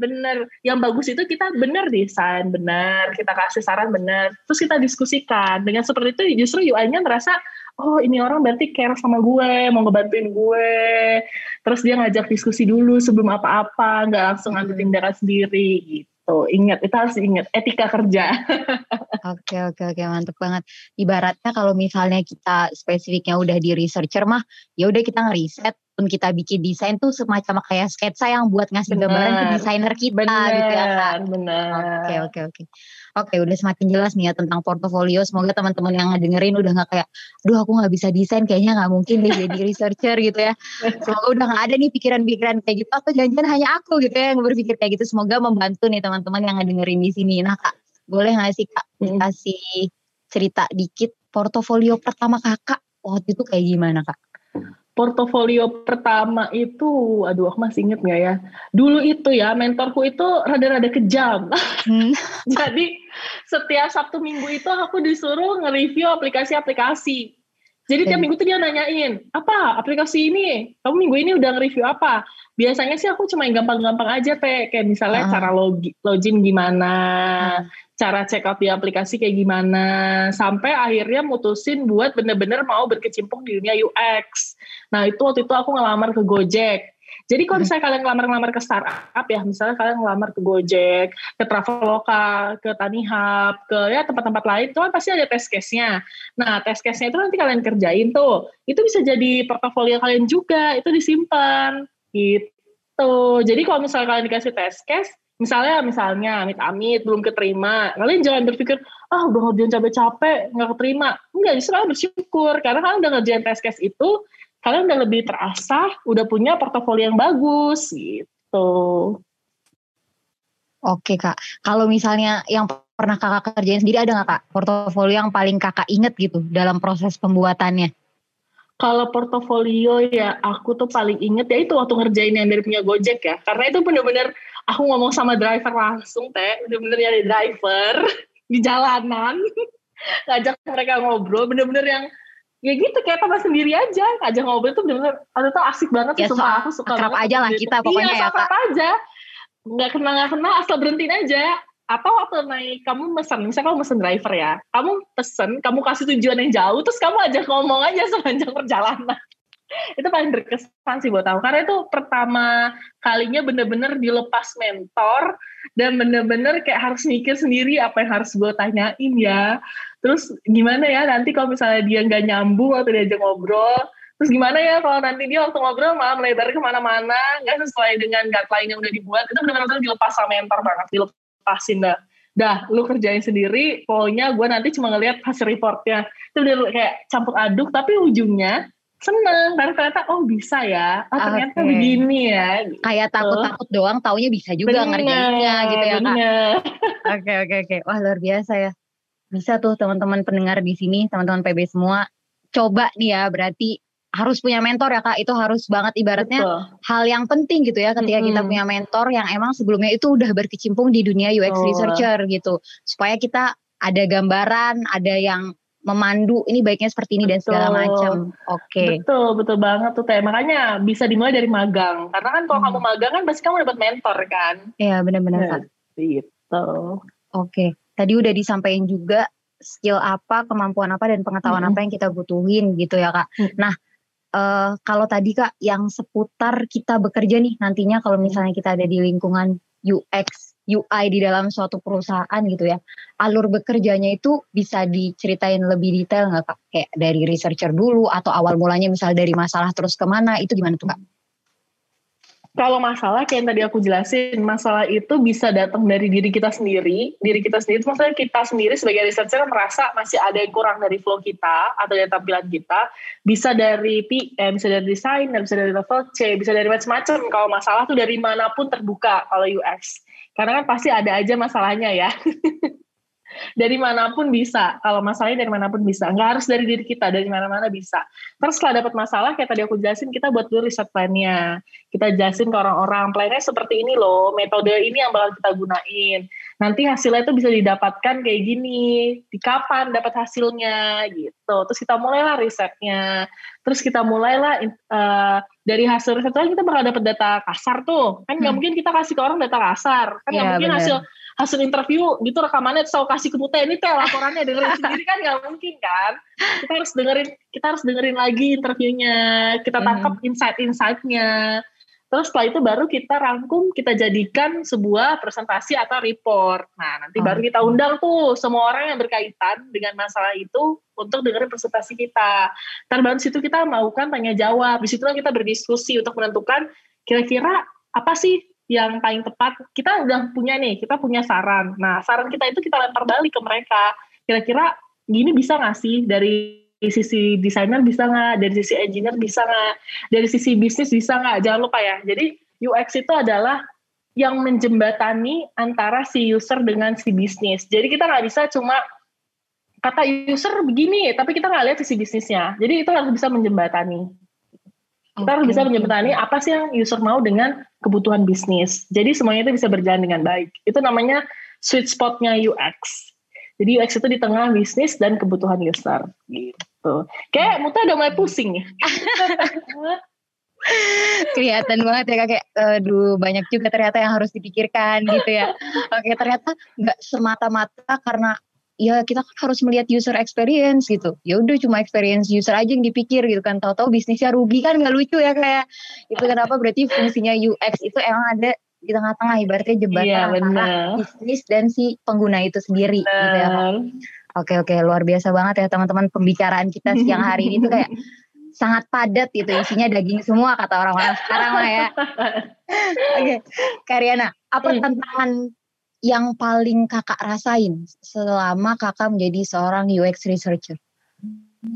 Bener. Yang bagus itu kita bener desain, bener. Kita kasih saran bener. Terus kita diskusikan. Dengan seperti itu justru UI-nya merasa, oh ini orang berarti care sama gue, mau ngebantuin gue. Terus dia ngajak diskusi dulu sebelum apa-apa, nggak langsung ambil hmm. tindakan sendiri gitu. Ingat, itu harus ingat etika kerja. oke, oke, oke, mantep banget. Ibaratnya kalau misalnya kita spesifiknya udah di researcher mah, ya udah kita ngeriset, pun kita bikin desain tuh semacam kayak sketsa yang buat ngasih bener. gambaran ke desainer kita bener, gitu ya kak. Benar. Oke oke oke. Oke udah semakin jelas nih ya tentang portofolio. Semoga teman-teman yang ngedengerin udah nggak kayak, duh aku nggak bisa desain kayaknya nggak mungkin deh jadi researcher gitu ya. Semoga udah nggak ada nih pikiran-pikiran kayak gitu. Atau jangan-jangan hanya aku gitu ya yang berpikir kayak gitu. Semoga membantu nih teman-teman yang ngedengerin di sini. Nah kak, boleh nggak sih kak hmm. kasih cerita dikit portofolio pertama kakak waktu itu kayak gimana kak? Portofolio pertama itu, aduh aku masih inget nggak ya? Dulu itu ya mentorku itu rada-rada kejam. Hmm. Jadi setiap Sabtu Minggu itu aku disuruh nge-review aplikasi-aplikasi. Jadi tiap minggu tuh dia nanyain, apa aplikasi ini? Kamu minggu ini udah nge-review apa? Biasanya sih aku cuma yang gampang-gampang aja, Teh. Kayak misalnya uh. cara login gimana, uh cara check out di aplikasi kayak gimana sampai akhirnya mutusin buat bener-bener mau berkecimpung di dunia UX. Nah itu waktu itu aku ngelamar ke Gojek. Jadi kalau misalnya kalian ngelamar-ngelamar ke startup ya, misalnya kalian ngelamar ke Gojek, ke Traveloka, ke Tanihub, ke ya tempat-tempat lain, itu kan pasti ada test case-nya. Nah, test case-nya itu nanti kalian kerjain tuh. Itu bisa jadi portofolio kalian juga, itu disimpan. Gitu. Jadi kalau misalnya kalian dikasih test case, misalnya misalnya amit-amit belum keterima. Kalian jangan berpikir ah udah ngerjain capek-capek nggak keterima. Enggak justru kalian bersyukur. Karena kalian udah ngerjain tes case itu kalian udah lebih terasah udah punya portofolio yang bagus gitu. Oke kak. Kalau misalnya yang pernah kakak kerjain sendiri ada nggak kak? Portofolio yang paling kakak inget gitu dalam proses pembuatannya? Kalau portofolio ya aku tuh paling inget ya itu waktu ngerjain yang dari punya Gojek ya. Karena itu bener-bener aku ngomong sama driver langsung teh, bener-bener nyari driver di jalanan. ngajak mereka ngobrol, bener-bener yang ya gitu kayak tambah sendiri aja. Ngajak ngobrol tuh bener-bener ada tuh asik banget ya, sumpah aku suka akrab aja lah kita pokoknya iya, ya kak aja. Nggak kenal nggak kenal asal berhentiin aja. Atau waktu naik kamu mesen misalnya kamu mesen driver ya. Kamu pesen kamu kasih tujuan yang jauh terus kamu aja ngomong aja sepanjang perjalanan itu paling berkesan sih buat aku. Karena itu pertama kalinya bener-bener dilepas mentor dan bener-bener kayak harus mikir sendiri apa yang harus gue tanyain ya. Terus gimana ya nanti kalau misalnya dia nggak nyambung atau diajak ngobrol terus gimana ya kalau nanti dia waktu ngobrol malah melebar ke mana-mana nggak sesuai dengan guideline yang udah dibuat. Itu benar-benar dilepas sama mentor banget dilepas lepasin dah. Dah lu kerjain sendiri pokoknya gue nanti cuma ngeliat hasil reportnya. Itu udah kayak campur aduk tapi ujungnya seneng karena ternyata oh bisa ya oh ternyata okay. begini ya gitu. kayak takut-takut doang taunya bisa juga ngerjainnya gitu ya kak oke oke oke wah luar biasa ya bisa tuh teman-teman pendengar di sini teman-teman PB semua coba nih ya berarti harus punya mentor ya kak itu harus banget ibaratnya Betul. hal yang penting gitu ya ketika mm -hmm. kita punya mentor yang emang sebelumnya itu udah berkecimpung di dunia UX oh. researcher gitu supaya kita ada gambaran ada yang memandu ini baiknya seperti ini betul. dan segala macam. Oke. Okay. Betul, betul banget tuh teh. Makanya bisa dimulai dari magang. Karena kan kalau hmm. kamu magang kan pasti kamu dapat mentor kan. Iya, benar-benar. Nah, gitu. Oke. Okay. Tadi udah disampaikan juga skill apa, kemampuan apa dan pengetahuan hmm. apa yang kita butuhin gitu ya, Kak. Hmm. Nah, uh, kalau tadi kak yang seputar kita bekerja nih nantinya kalau misalnya kita ada di lingkungan UX UI di dalam suatu perusahaan gitu ya alur bekerjanya itu bisa diceritain lebih detail nggak kak kayak dari researcher dulu atau awal mulanya misal dari masalah terus ke mana itu gimana tuh kak? kalau masalah kayak yang tadi aku jelasin, masalah itu bisa datang dari diri kita sendiri. Diri kita sendiri, maksudnya kita sendiri sebagai researcher merasa masih ada yang kurang dari flow kita atau dari tampilan kita. Bisa dari PM, bisa dari desain, bisa dari level C, bisa dari macam-macam. Kalau masalah tuh dari mana pun terbuka kalau UX. Karena kan pasti ada aja masalahnya ya. dari mana pun bisa. Kalau masalahnya dari mana pun bisa. Nggak harus dari diri kita dari mana-mana bisa. Terus setelah dapat masalah kayak tadi aku jelasin kita buat dulu riset plannya. Kita jelasin ke orang-orang. Plannya seperti ini loh. Metode ini yang bakal kita gunain nanti hasilnya itu bisa didapatkan kayak gini, di kapan dapat hasilnya gitu. Terus kita mulailah risetnya, terus kita mulailah uh, dari hasil riset itu kita bakal dapat data kasar tuh, kan nggak hmm. mungkin kita kasih ke orang data kasar, kan nggak ya, mungkin bener. hasil hasil interview gitu rekamannya saya kasih ke Putih ini teh laporannya dengerin sendiri kan nggak mungkin kan kita harus dengerin kita harus dengerin lagi interviewnya kita tangkap hmm. insight-insightnya Terus setelah itu baru kita rangkum, kita jadikan sebuah presentasi atau report. Nah, nanti oh. baru kita undang tuh semua orang yang berkaitan dengan masalah itu untuk dengerin presentasi kita. Dan baru situ kita melakukan tanya jawab. Di situ kita berdiskusi untuk menentukan kira-kira apa sih yang paling tepat. Kita udah punya nih, kita punya saran. Nah, saran kita itu kita lempar balik ke mereka. Kira-kira gini bisa nggak sih dari sisi desainer bisa nggak, dari sisi engineer bisa nggak, dari sisi bisnis bisa nggak, jangan lupa ya. Jadi UX itu adalah yang menjembatani antara si user dengan si bisnis. Jadi kita nggak bisa cuma kata user begini, tapi kita nggak lihat sisi bisnisnya. Jadi itu harus bisa menjembatani. Kita okay. harus bisa menjembatani apa sih yang user mau dengan kebutuhan bisnis. Jadi semuanya itu bisa berjalan dengan baik. Itu namanya sweet spotnya UX. Jadi UX itu di tengah bisnis dan kebutuhan user gitu. Kayak Muta udah mulai pusing ya. Kelihatan banget ya kakek. Aduh banyak juga ternyata yang harus dipikirkan gitu ya. Oke ternyata nggak semata-mata karena ya kita kan harus melihat user experience gitu. Ya udah cuma experience user aja yang dipikir gitu kan. Tahu-tahu bisnisnya rugi kan nggak lucu ya kayak. Itu kenapa berarti fungsinya UX itu emang ada di tengah-tengah ibaratnya jembatan iya, antara bisnis dan si pengguna itu sendiri bener. gitu ya. Oke oke luar biasa banget ya teman-teman pembicaraan kita siang hari ini tuh kayak sangat padat gitu isinya daging semua kata orang-orang sekarang lah ya. Oke, Karyana, apa hmm. tantangan yang paling kakak rasain selama kakak menjadi seorang UX researcher?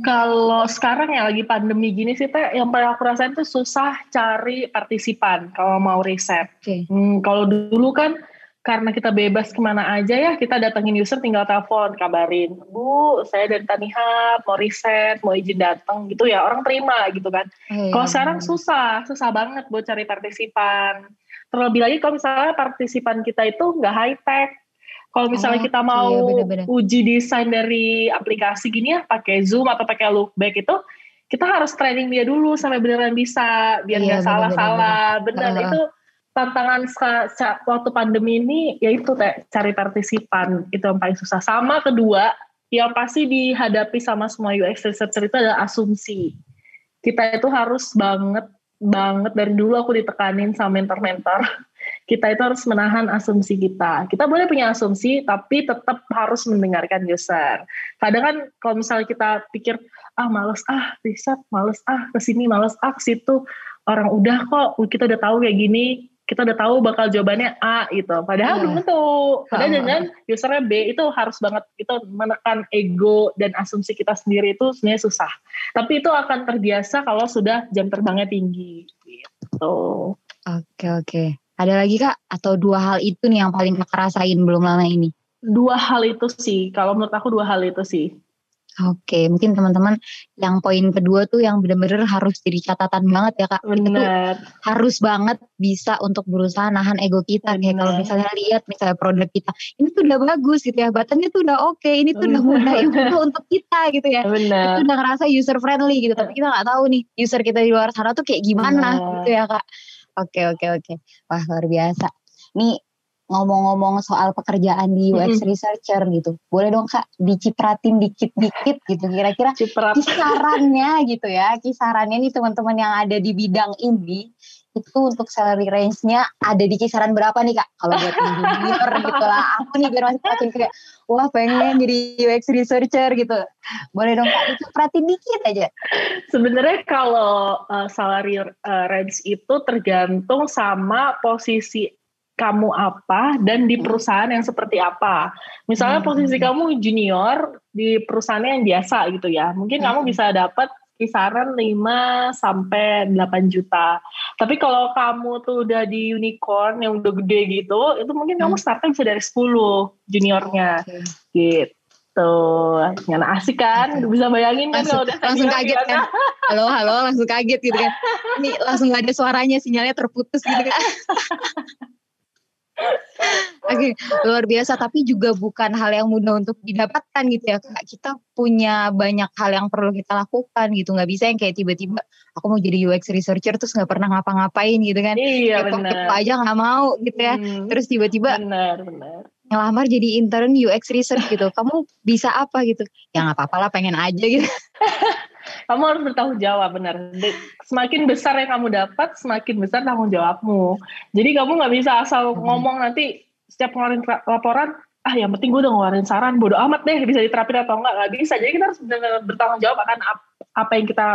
Kalau sekarang ya lagi pandemi gini sih teh, yang paling aku rasain tuh susah cari partisipan kalau mau riset. Okay. Hmm, kalau dulu kan karena kita bebas ke mana aja ya, kita datengin user tinggal telepon, kabarin, Bu, saya dari Tanihub, mau riset, mau izin datang gitu ya, orang terima gitu kan. Hmm. Kalau sekarang susah, susah banget buat cari partisipan. Terlebih lagi kalau misalnya partisipan kita itu nggak high tech, kalau misalnya oh, kita mau iya, bener -bener. uji desain dari aplikasi gini ya, pakai Zoom atau pakai Lookback itu, kita harus training dia dulu sampai beneran bisa, biar iya, nggak iya, salah-salah. Bener, uh, itu tantangan waktu pandemi ini, yaitu cari partisipan, itu yang paling susah. Sama kedua, yang pasti dihadapi sama semua UX researcher itu adalah asumsi. Kita itu harus banget, banget dari dulu aku ditekanin sama mentor-mentor kita itu harus menahan asumsi kita. Kita boleh punya asumsi, tapi tetap harus mendengarkan user. Kadang kan kalau misalnya kita pikir, ah males, ah riset, males, ah ke sini, males, ah situ, orang udah kok, kita udah tahu kayak gini, kita udah tahu bakal jawabannya A gitu. Padahal yeah. belum tentu. Padahal jangan usernya B itu harus banget itu menekan ego dan asumsi kita sendiri itu sebenarnya susah. Tapi itu akan terbiasa kalau sudah jam terbangnya tinggi gitu. Oke okay, oke. Okay. Ada lagi kak? Atau dua hal itu nih yang paling kakak rasain belum lama ini? Dua hal itu sih, kalau menurut aku dua hal itu sih. Oke, mungkin teman-teman yang poin kedua tuh yang benar-benar harus jadi catatan banget ya kak. Benar. harus banget bisa untuk berusaha nahan ego kita. Bener. Kayak kalau misalnya lihat misalnya produk kita, ini tuh udah bagus gitu ya, batannya tuh udah oke, okay, ini tuh Bener. udah mudah itu untuk kita gitu ya. Benar. Itu udah ngerasa user friendly gitu, tapi kita nggak tahu nih user kita di luar sana tuh kayak gimana Bener. gitu ya kak. Oke oke oke. Wah luar biasa. Nih ngomong-ngomong soal pekerjaan di UX mm-hmm. researcher gitu. Boleh dong Kak dicipratin dikit-dikit gitu kira-kira kisarannya gitu ya. Kisarannya nih teman-teman yang ada di bidang ini itu untuk salary range-nya ada di kisaran berapa nih kak? Kalau buat junior gitu lah. Aku nih biar masih makin kayak, wah pengen jadi UX researcher gitu. Boleh dong kak, itu perhatiin dikit aja. Sebenarnya kalau uh, salary uh, range itu tergantung sama posisi kamu apa dan di perusahaan yang seperti apa. Misalnya hmm. posisi kamu junior di perusahaan yang biasa gitu ya. Mungkin hmm. kamu bisa dapat kisaran 5 sampai 8 juta. Tapi kalau kamu tuh udah di unicorn yang udah gede gitu, itu mungkin hmm. kamu startnya bisa dari 10 juniornya. Okay. Gitu. Nyana asik kan? Bisa bayangin kan kalau udah langsung kaget kan. Halo, halo, langsung kaget gitu kan. Ini langsung gak ada suaranya, sinyalnya terputus gitu kan. Oke, Oke, luar biasa. Tapi juga bukan hal yang mudah untuk didapatkan gitu ya kak. Kita punya banyak hal yang perlu kita lakukan gitu. Nggak bisa yang kayak tiba-tiba aku mau jadi UX researcher terus nggak pernah ngapa-ngapain gitu kan. Iya kepo, benar. aja nggak mau gitu ya. Hmm, terus tiba-tiba benar benar ngelamar jadi intern UX research gitu. Kamu bisa apa gitu? Ya nggak apa-apa lah pengen aja gitu. kamu harus bertanggung jawab benar. Semakin besar yang kamu dapat, semakin besar tanggung jawabmu. Jadi kamu nggak bisa asal hmm. ngomong nanti setiap ngeluarin laporan, ah yang penting gue udah ngeluarin saran, bodo amat deh bisa diterapin atau enggak, nggak bisa. Jadi kita harus benar-benar bertanggung jawab akan apa yang kita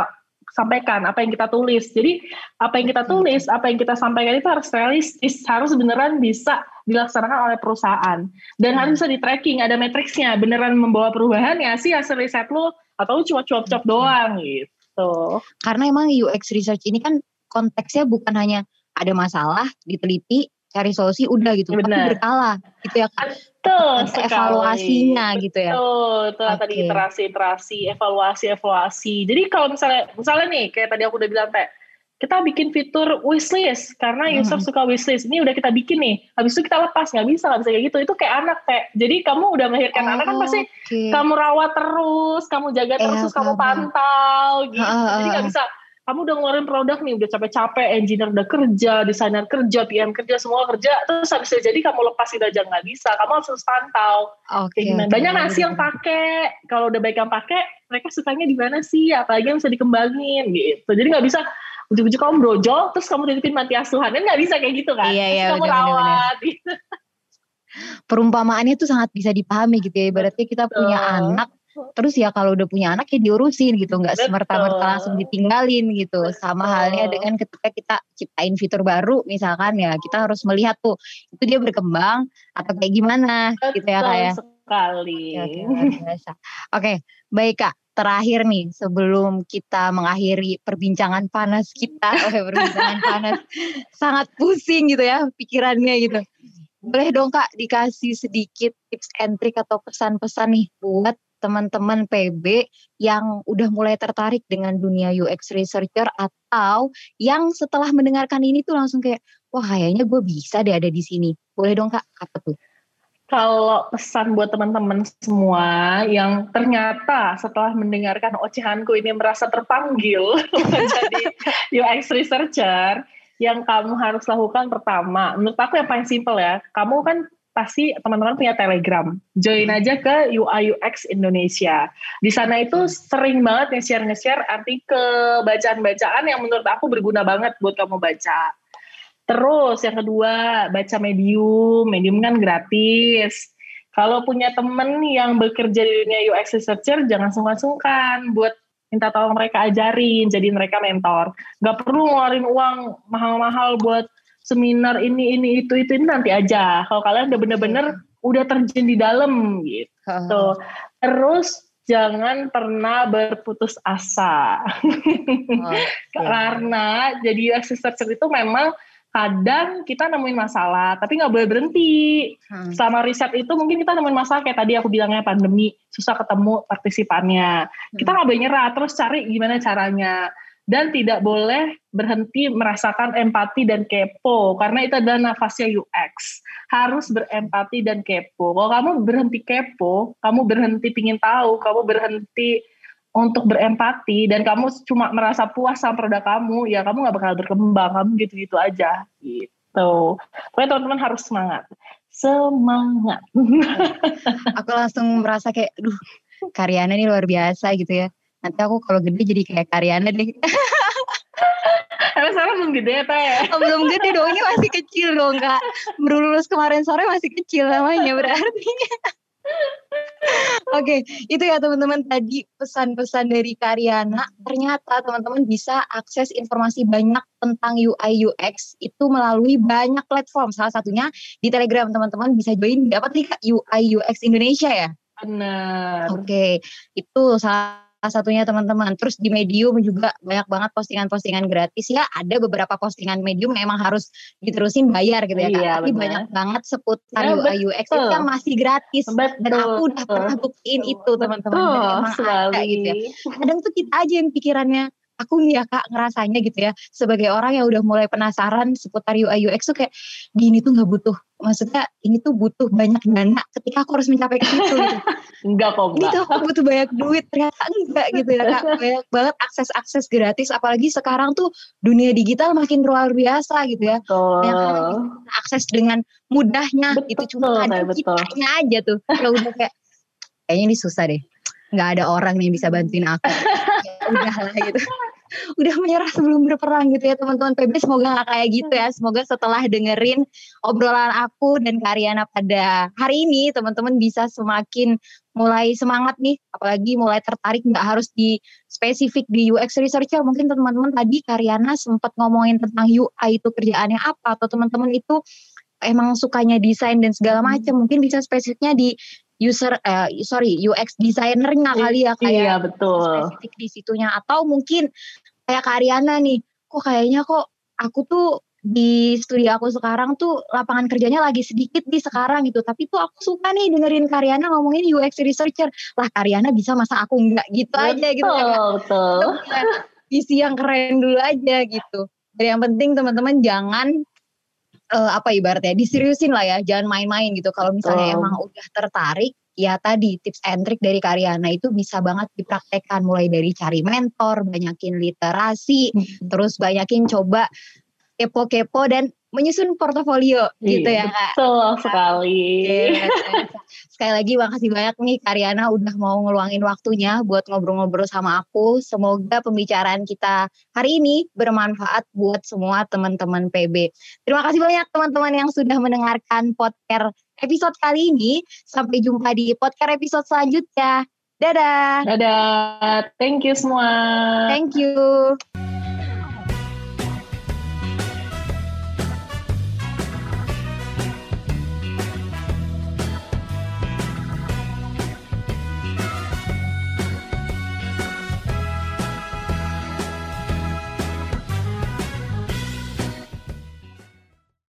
sampaikan, apa yang kita tulis. Jadi apa yang kita tulis, apa yang kita sampaikan itu harus realistis, harus beneran bisa dilaksanakan oleh perusahaan dan hmm. harus bisa di tracking, ada matriksnya, beneran membawa perubahan ya sih hasil riset lo atau cuma cuap-cuap doang gitu. Karena emang UX research ini kan konteksnya bukan hanya ada masalah diteliti cari solusi udah gitu. Bener. tapi berkala gitu ya. Kan Betul evaluasinya gitu ya. Betul, itu okay. tadi iterasi iterasi evaluasi evaluasi jadi kalau misalnya misalnya nih kayak tadi aku udah bilang kayak kita bikin fitur wishlist karena hmm. user suka wishlist. Ini udah kita bikin nih habis itu kita lepas nggak bisa nggak bisa kayak gitu. Itu kayak anak kayak jadi kamu udah melahirkan oh, anak kan pasti okay. kamu rawat terus kamu jaga terus eh, terus kamu pantau gitu. Uh, jadi nggak bisa kamu udah ngeluarin produk nih udah capek-capek engineer udah kerja desainer kerja PM kerja semua kerja terus habis itu jadi kamu lepas itu aja nggak bisa. Kamu harus pantau okay, okay, banyak nasi yang pakai? Kalau udah baik yang pakai mereka sukanya di mana sih? Apalagi yang bisa dikembangin gitu. Jadi nggak bisa ujung-ujung kamu brojol terus kamu titipin mati asuhan. Kan nggak bisa kayak gitu kan? Iya, iya, kamu bener, rawat bener. Gitu. perumpamaannya tuh sangat bisa dipahami gitu ya. Ibaratnya kita punya anak terus ya kalau udah punya anak ya diurusin gitu nggak semerta-merta langsung ditinggalin gitu. Betul. sama halnya dengan ketika kita ciptain fitur baru misalkan ya kita harus melihat tuh itu dia berkembang atau kayak gimana Betul gitu ya kak ya? sekali. Oke okay, baik kak. Terakhir nih sebelum kita mengakhiri perbincangan panas kita perbincangan panas. Sangat pusing gitu ya pikirannya gitu. Boleh dong kak dikasih sedikit tips and trick atau pesan-pesan nih buat teman-teman PB yang udah mulai tertarik dengan dunia UX researcher atau yang setelah mendengarkan ini tuh langsung kayak wah kayaknya gue bisa deh ada di sini. Boleh dong Kak, apa tuh? Kalau pesan buat teman-teman semua yang ternyata setelah mendengarkan ocehanku ini merasa terpanggil menjadi UX researcher, yang kamu harus lakukan pertama, menurut aku yang paling simpel ya, kamu kan pasti teman-teman punya Telegram. Join aja ke UI UX Indonesia. Di sana itu sering banget nge-share nge-share artikel, bacaan-bacaan yang menurut aku berguna banget buat kamu baca. Terus yang kedua, baca Medium. Medium kan gratis. Kalau punya temen yang bekerja di dunia UX researcher, jangan sungkan-sungkan buat minta tolong mereka ajarin, jadi mereka mentor. Gak perlu ngeluarin uang mahal-mahal buat seminar ini ini itu itu ini nanti aja. Kalau kalian udah bener-bener udah terjun di dalam gitu. Terus jangan pernah berputus asa. Okay. karena jadi researcher itu memang kadang kita nemuin masalah tapi nggak boleh berhenti. Hmm. sama riset itu mungkin kita nemuin masalah kayak tadi aku bilangnya pandemi susah ketemu partisipannya. Hmm. kita nggak boleh nyerah terus cari gimana caranya dan tidak boleh berhenti merasakan empati dan kepo karena itu adalah nafasnya UX harus berempati dan kepo. Kalau kamu berhenti kepo kamu berhenti pingin tahu kamu berhenti untuk berempati dan kamu cuma merasa puas sama produk kamu ya kamu nggak bakal berkembang kamu gitu-gitu aja gitu. Pokoknya teman-teman harus semangat. Semangat. Aku langsung merasa kayak duh karyanya ini luar biasa gitu ya nanti aku kalau gede jadi kayak Karyana deh Emang sekarang belum gede ya Teh? Oh, belum gede dong, ini masih kecil dong Kak. Baru lulus kemarin sore masih kecil namanya berarti. Oke, okay, itu ya teman-teman tadi pesan-pesan dari Karyana. Ternyata teman-teman bisa akses informasi banyak tentang UI UX itu melalui banyak platform. Salah satunya di Telegram teman-teman bisa join di apa nih Kak UI UX Indonesia ya? Benar. Oke, okay, itu salah satunya teman-teman. Terus di Medium juga banyak banget postingan-postingan gratis ya. Ada beberapa postingan Medium memang harus diterusin bayar gitu ya. Iya, Tapi banyak banget seputar ya, UI UX itu yang masih gratis. Betul. Dan aku udah pernah buktiin itu teman-teman. Dan emang ada gitu ya. Kadang tuh kita aja yang pikirannya aku ya kak ngerasanya gitu ya sebagai orang yang udah mulai penasaran seputar UI UX tuh kayak gini tuh nggak butuh maksudnya ini tuh butuh banyak dana ketika aku harus mencapai ke situ gitu. enggak kok Ini tuh aku butuh banyak duit ternyata enggak gitu ya kak. Banyak banget akses-akses gratis apalagi sekarang tuh dunia digital makin luar biasa gitu ya. Betul. Banyak akses dengan mudahnya Betul, itu cuma ada kitanya aja tuh. Ya udah kayak kayaknya ini susah deh. Nggak ada orang yang bisa bantuin aku. ya udah lah gitu. Udah menyerah sebelum berperang gitu ya teman-teman PB. Semoga nggak kayak gitu ya. Semoga setelah dengerin obrolan aku dan Karyana pada hari ini teman-teman bisa semakin mulai semangat nih. Apalagi mulai tertarik nggak harus di spesifik di UX researcher. Mungkin teman-teman tadi Karyana sempat ngomongin tentang UI itu kerjaannya apa. Atau teman-teman itu emang sukanya desain dan segala macam. Mungkin bisa spesifiknya di user eh, sorry UX designernya kali ya kayak Iya betul. spesifik di situnya atau mungkin kayak Kak Ariana nih kok kayaknya kok aku tuh di studi aku sekarang tuh lapangan kerjanya lagi sedikit nih sekarang gitu tapi tuh aku suka nih dengerin Karyana ngomongin UX researcher lah Karyana bisa masa aku enggak gitu aja gitu. Betul, betul. Itu punya visi yang keren dulu aja gitu dan yang penting teman-teman jangan eh, apa ibaratnya diseriusin lah ya jangan main-main gitu. Kalau misalnya Betul. emang udah tertarik ya tadi tips and trick dari Karyana itu bisa banget dipraktekkan. Mulai dari cari mentor banyakin literasi terus banyakin coba kepo-kepo dan menyusun portofolio gitu ya Iya, kak Betul sekali. Oke, Sekali lagi makasih banyak nih Karyana udah mau ngeluangin waktunya buat ngobrol-ngobrol sama aku. Semoga pembicaraan kita hari ini bermanfaat buat semua teman-teman PB. Terima kasih banyak teman-teman yang sudah mendengarkan podcast episode kali ini. Sampai jumpa di podcast episode selanjutnya. Dadah. Dadah. Thank you semua. Thank you.